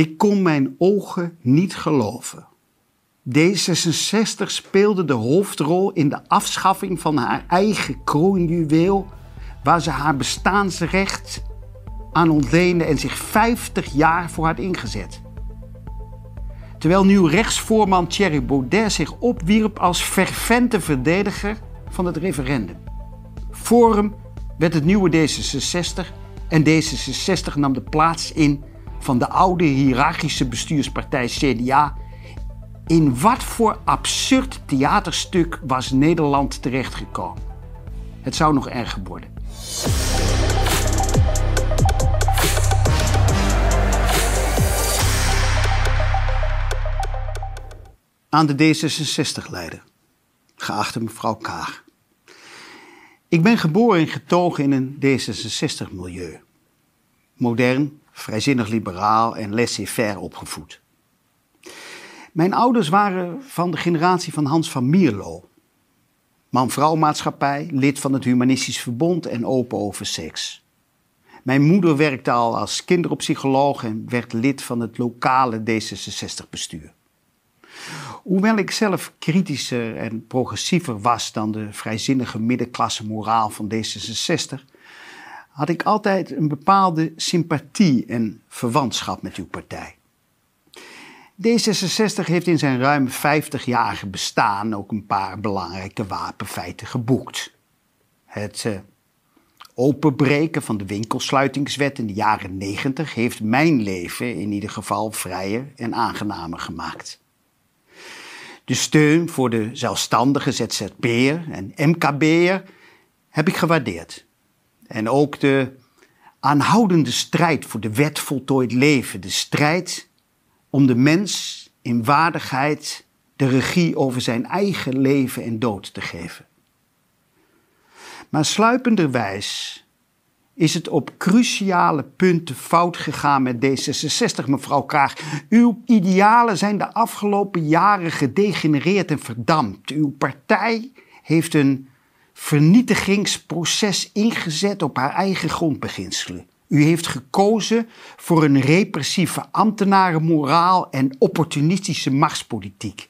Ik kon mijn ogen niet geloven. D66 speelde de hoofdrol in de afschaffing van haar eigen kroonjuweel, waar ze haar bestaansrecht aan ontleende en zich 50 jaar voor had ingezet. Terwijl nu rechtsvoorman Thierry Baudet zich opwierp als fervente verdediger van het referendum. Forum werd het nieuwe D66 en D66 nam de plaats in van de oude hiërarchische bestuurspartij CDA. In wat voor absurd theaterstuk was Nederland terechtgekomen? Het zou nog erger worden. Aan de D66-leider, geachte mevrouw Kaag. Ik ben geboren en getogen in een D66-milieu. Modern, vrijzinnig liberaal en laissez-faire opgevoed. Mijn ouders waren van de generatie van Hans van Mierlo. Man-vrouw maatschappij, lid van het Humanistisch Verbond en open over seks. Mijn moeder werkte al als kinderopsycholoog en werd lid van het lokale D66-bestuur. Hoewel ik zelf kritischer en progressiever was dan de vrijzinnige middenklasse moraal van D66, had ik altijd een bepaalde sympathie en verwantschap met uw partij. D66 heeft in zijn ruim 50-jarige bestaan ook een paar belangrijke wapenfeiten geboekt. Het uh, openbreken van de winkelsluitingswet in de jaren 90 heeft mijn leven in ieder geval vrijer en aangenamer gemaakt. De steun voor de zelfstandige ZZP'er en MKB'er heb ik gewaardeerd. En ook de aanhoudende strijd voor de wet voltooid leven. De strijd om de mens in waardigheid de regie over zijn eigen leven en dood te geven. Maar sluipenderwijs is het op cruciale punten fout gegaan met D66, mevrouw Kraag. Uw idealen zijn de afgelopen jaren gedegenereerd en verdampt. Uw partij heeft een vernietigingsproces ingezet op haar eigen grondbeginselen. U heeft gekozen voor een repressieve ambtenarenmoraal en opportunistische machtspolitiek.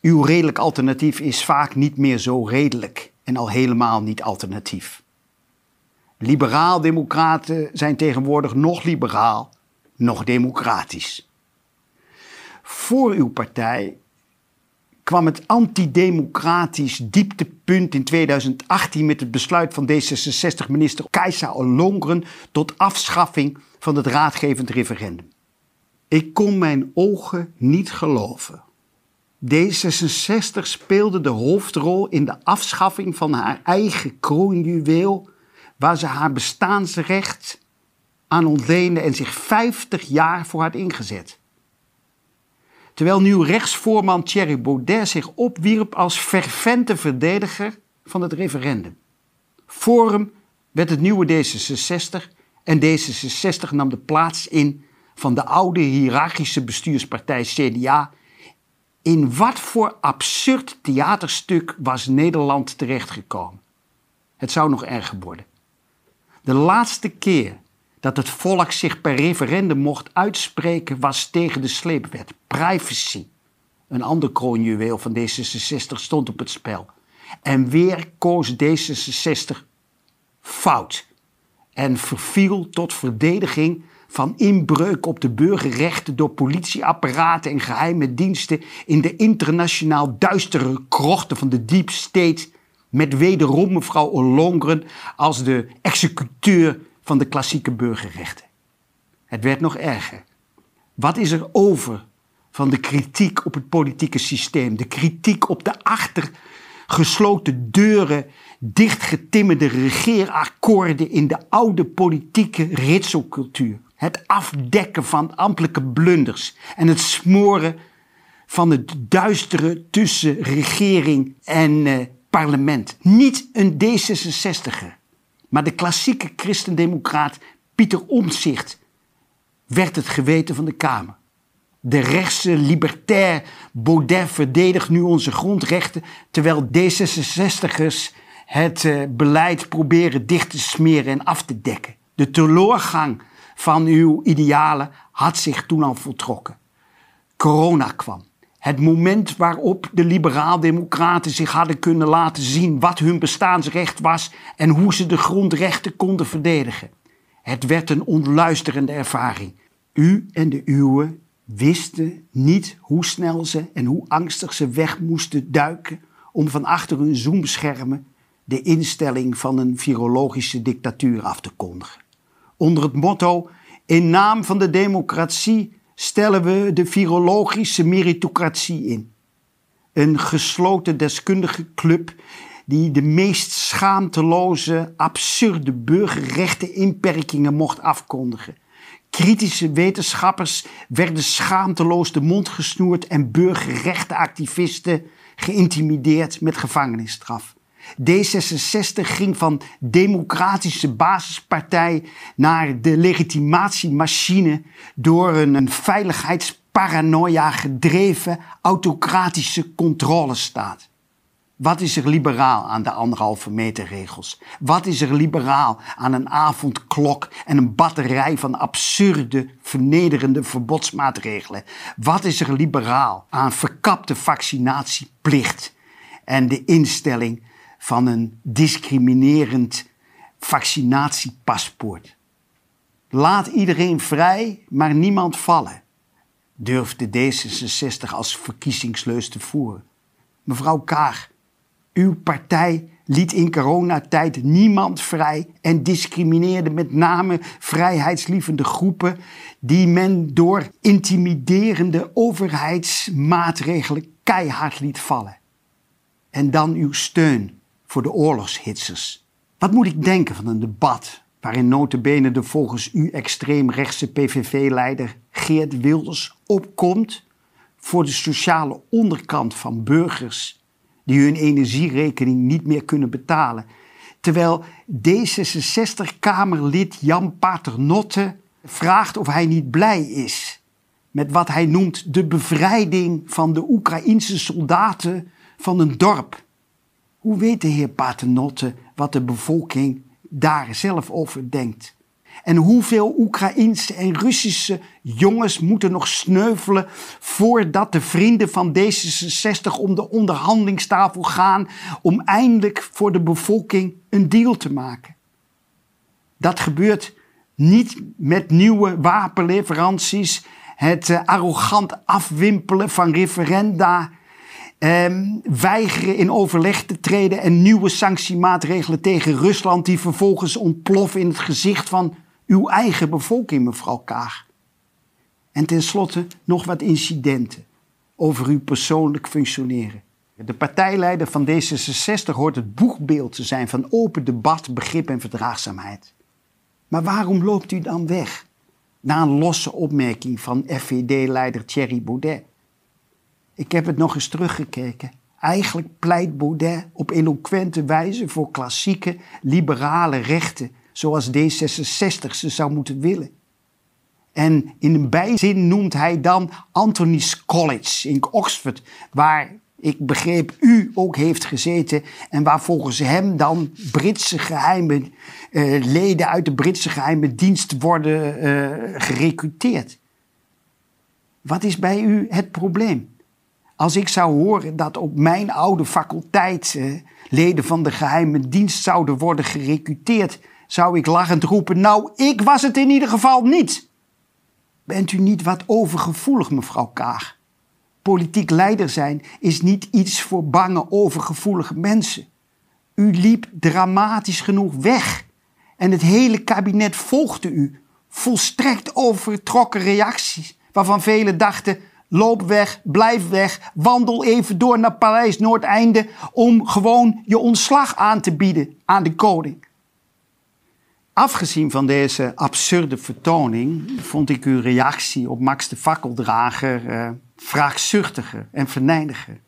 Uw redelijk alternatief is vaak niet meer zo redelijk en al helemaal niet alternatief. Liberaal-democraten zijn tegenwoordig nog liberaal, nog democratisch. Voor uw partij kwam het antidemocratisch dieptepunt in 2018 met het besluit van D66-minister Kajsa Ollongren tot afschaffing van het raadgevend referendum. Ik kon mijn ogen niet geloven. D66 speelde de hoofdrol in de afschaffing van haar eigen kroonjuweel, waar ze haar bestaansrecht aan ontleende en zich 50 jaar voor had ingezet. Terwijl nu rechtsvoorman Thierry Baudet zich opwierp als fervente verdediger van het referendum. Forum werd het nieuwe D66 en D66 nam de plaats in van de oude hiërarchische bestuurspartij CDA. In wat voor absurd theaterstuk was Nederland terechtgekomen? Het zou nog erger worden. De laatste keer dat het volk zich per referendum mocht uitspreken was tegen de sleepwet. Privacy, een ander kroonjuweel van D66, stond op het spel. En weer koos D66 fout en verviel tot verdediging van inbreuk op de burgerrechten door politieapparaten en geheime diensten in de internationaal duistere krochten van de deep state met wederom mevrouw Ollongren als de executeur van de klassieke burgerrechten. Het werd nog erger. Wat is er over van de kritiek op het politieke systeem, de kritiek op de achter gesloten deuren dichtgetimmerde regeerakkoorden in de oude politieke ritselcultuur. Het afdekken van ambtelijke blunders en het smoren van het duistere tussen regering en eh, parlement. Niet een D66er, maar de klassieke christendemocraat Pieter Omtzigt werd het geweten van de Kamer. De rechtse libertair Baudet verdedigt nu onze grondrechten, terwijl D66ers het uh, beleid proberen dicht te smeren en af te dekken. De teleurgang van uw idealen had zich toen al voltrokken. Corona kwam. Het moment waarop de liberaal-democraten zich hadden kunnen laten zien wat hun bestaansrecht was en hoe ze de grondrechten konden verdedigen. Het werd een onluisterende ervaring. U en de uwe wisten niet hoe snel ze en hoe angstig ze weg moesten duiken om van achter hun zoomschermen de instelling van een virologische dictatuur af te kondigen. Onder het motto: In naam van de democratie stellen we de virologische meritocratie in. Een gesloten deskundige club die de meest schaamteloze, absurde burgerrechteninperkingen mocht afkondigen. Kritische wetenschappers werden schaamteloos de mond gesnoerd en burgerrechtenactivisten geïntimideerd met gevangenisstraf. D66 ging van democratische basispartij naar de legitimatiemachine door een veiligheidsparanoia gedreven autocratische controlestaat. Wat is er liberaal aan de anderhalve meter regels? Wat is er liberaal aan een avondklok en een batterij van absurde, vernederende verbodsmaatregelen? Wat is er liberaal aan verkapte vaccinatieplicht en de instelling van een discriminerend vaccinatiepaspoort? Laat iedereen vrij, maar niemand vallen, durfde D66 als verkiezingsleus te voeren. Mevrouw Kaag, uw partij liet in coronatijd niemand vrij en discrimineerde met name vrijheidslievende groepen die men door intimiderende overheidsmaatregelen keihard liet vallen. En dan uw steun voor de oorlogshitsers. Wat moet ik denken van een debat waarin notabene de volgens u extreemrechtse PVV-leider Geert Wilders opkomt voor de sociale onderkant van burgers die hun energierekening niet meer kunnen betalen. Terwijl D66-Kamerlid Jan Paternotte vraagt of hij niet blij is met wat hij noemt de bevrijding van de Oekraïnse soldaten van een dorp. Hoe weet de heer Paternotte wat de bevolking daar zelf over denkt? En hoeveel Oekraïnse en Russische jongens moeten nog sneuvelen voordat de vrienden van D66 om de onderhandelingstafel gaan om eindelijk voor de bevolking een deal te maken? Dat gebeurt niet met nieuwe wapenleveranties, het uh, arrogant afwimpelen van referenda, eh, weigeren in overleg te treden en nieuwe sanctiemaatregelen tegen Rusland die vervolgens ontploffen in het gezicht van uw eigen bevolking, mevrouw Kaag. En tenslotte nog wat incidenten over uw persoonlijk functioneren. De partijleider van D66 hoort het boegbeeld te zijn van open debat, begrip en verdraagzaamheid. Maar waarom loopt u dan weg? Na een losse opmerking van FVD-leider Thierry Baudet. Ik heb het nog eens teruggekeken. Eigenlijk pleit Baudet op eloquente wijze voor klassieke liberale rechten zoals D66 ze zou moeten willen. En in een bijzin noemt hij dan Anthony's College in Oxford, waar ik begreep u ook heeft gezeten en waar volgens hem dan Britse geheime uh, leden uit de Britse geheime dienst worden uh, gerecruiteerd. Wat is bij u het probleem? Als ik zou horen dat op mijn oude faculteit leden van de geheime dienst zouden worden gerecruiteerd, zou ik lachend roepen: Nou, ik was het in ieder geval niet. Bent u niet wat overgevoelig, mevrouw Kaag? Politiek leider zijn is niet iets voor bange, overgevoelige mensen. U liep dramatisch genoeg weg en het hele kabinet volgde u. Volstrekt overtrokken reacties, waarvan velen dachten: loop weg, blijf weg, wandel even door naar Paleis Noordeinde om gewoon je ontslag aan te bieden aan de koning. Afgezien van deze absurde vertoning vond ik uw reactie op Max de Fakkeldrager uh, vraagzuchtiger en verneiniger.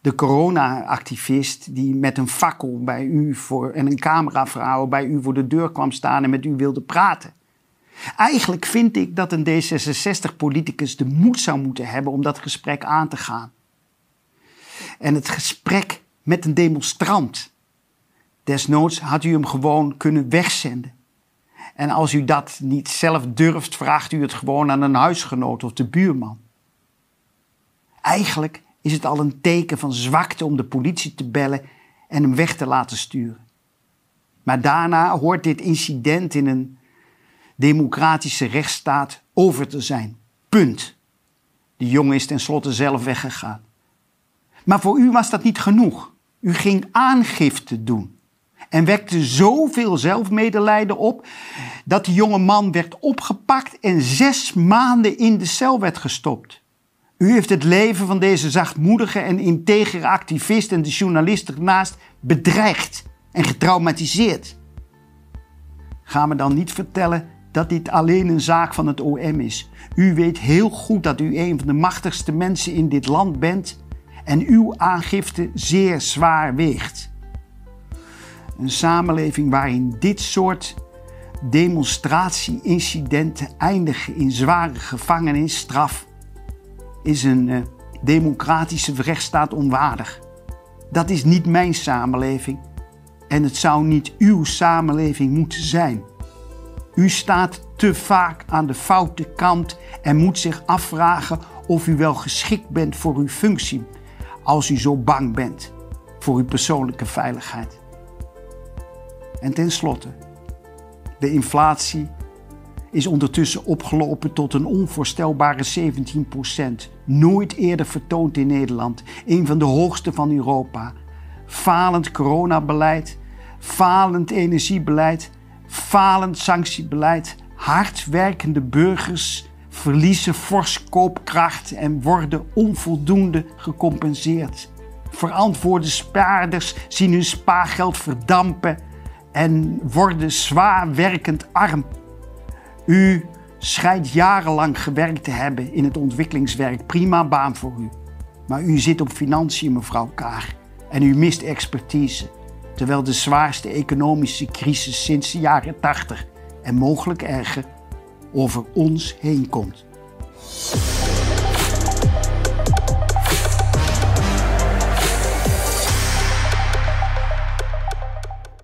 De corona-activist die met een fakkel bij u voor, en een cameravrouw bij u voor de deur kwam staan en met u wilde praten. Eigenlijk vind ik dat een D66-politicus de moed zou moeten hebben om dat gesprek aan te gaan. En het gesprek met een demonstrant. Desnoods had u hem gewoon kunnen wegzenden. En als u dat niet zelf durft, vraagt u het gewoon aan een huisgenoot of de buurman. Eigenlijk is het al een teken van zwakte om de politie te bellen en hem weg te laten sturen. Maar daarna hoort dit incident in een democratische rechtsstaat over te zijn. Punt. De jongen is tenslotte zelf weggegaan. Maar voor u was dat niet genoeg. U ging aangifte doen. En wekte zoveel zelfmedelijden op dat de jonge man werd opgepakt en zes maanden in de cel werd gestopt. U heeft het leven van deze zachtmoedige en integere activist en de journalist ernaast bedreigd en getraumatiseerd. Ga me dan niet vertellen dat dit alleen een zaak van het OM is. U weet heel goed dat u een van de machtigste mensen in dit land bent en uw aangifte zeer zwaar weegt. Een samenleving waarin dit soort demonstratie-incidenten eindigen in zware gevangenisstraf is een uh, democratische rechtsstaat onwaardig. Dat is niet mijn samenleving en het zou niet uw samenleving moeten zijn. U staat te vaak aan de foute kant en moet zich afvragen of u wel geschikt bent voor uw functie als u zo bang bent voor uw persoonlijke veiligheid. En tenslotte, de inflatie is ondertussen opgelopen tot een onvoorstelbare 17%. Nooit eerder vertoond in Nederland, een van de hoogste van Europa. Falend coronabeleid, falend energiebeleid, falend sanctiebeleid, hardwerkende burgers verliezen fors koopkracht en worden onvoldoende gecompenseerd. Verantwoorde spaarders zien hun spaargeld verdampen en worden zwaar werkend arm. U schijnt jarenlang gewerkt te hebben in het ontwikkelingswerk. Prima baan voor u. Maar u zit op financiën, mevrouw Kaag. En u mist expertise. Terwijl de zwaarste economische crisis sinds de jaren 80 en mogelijk erger over ons heen komt.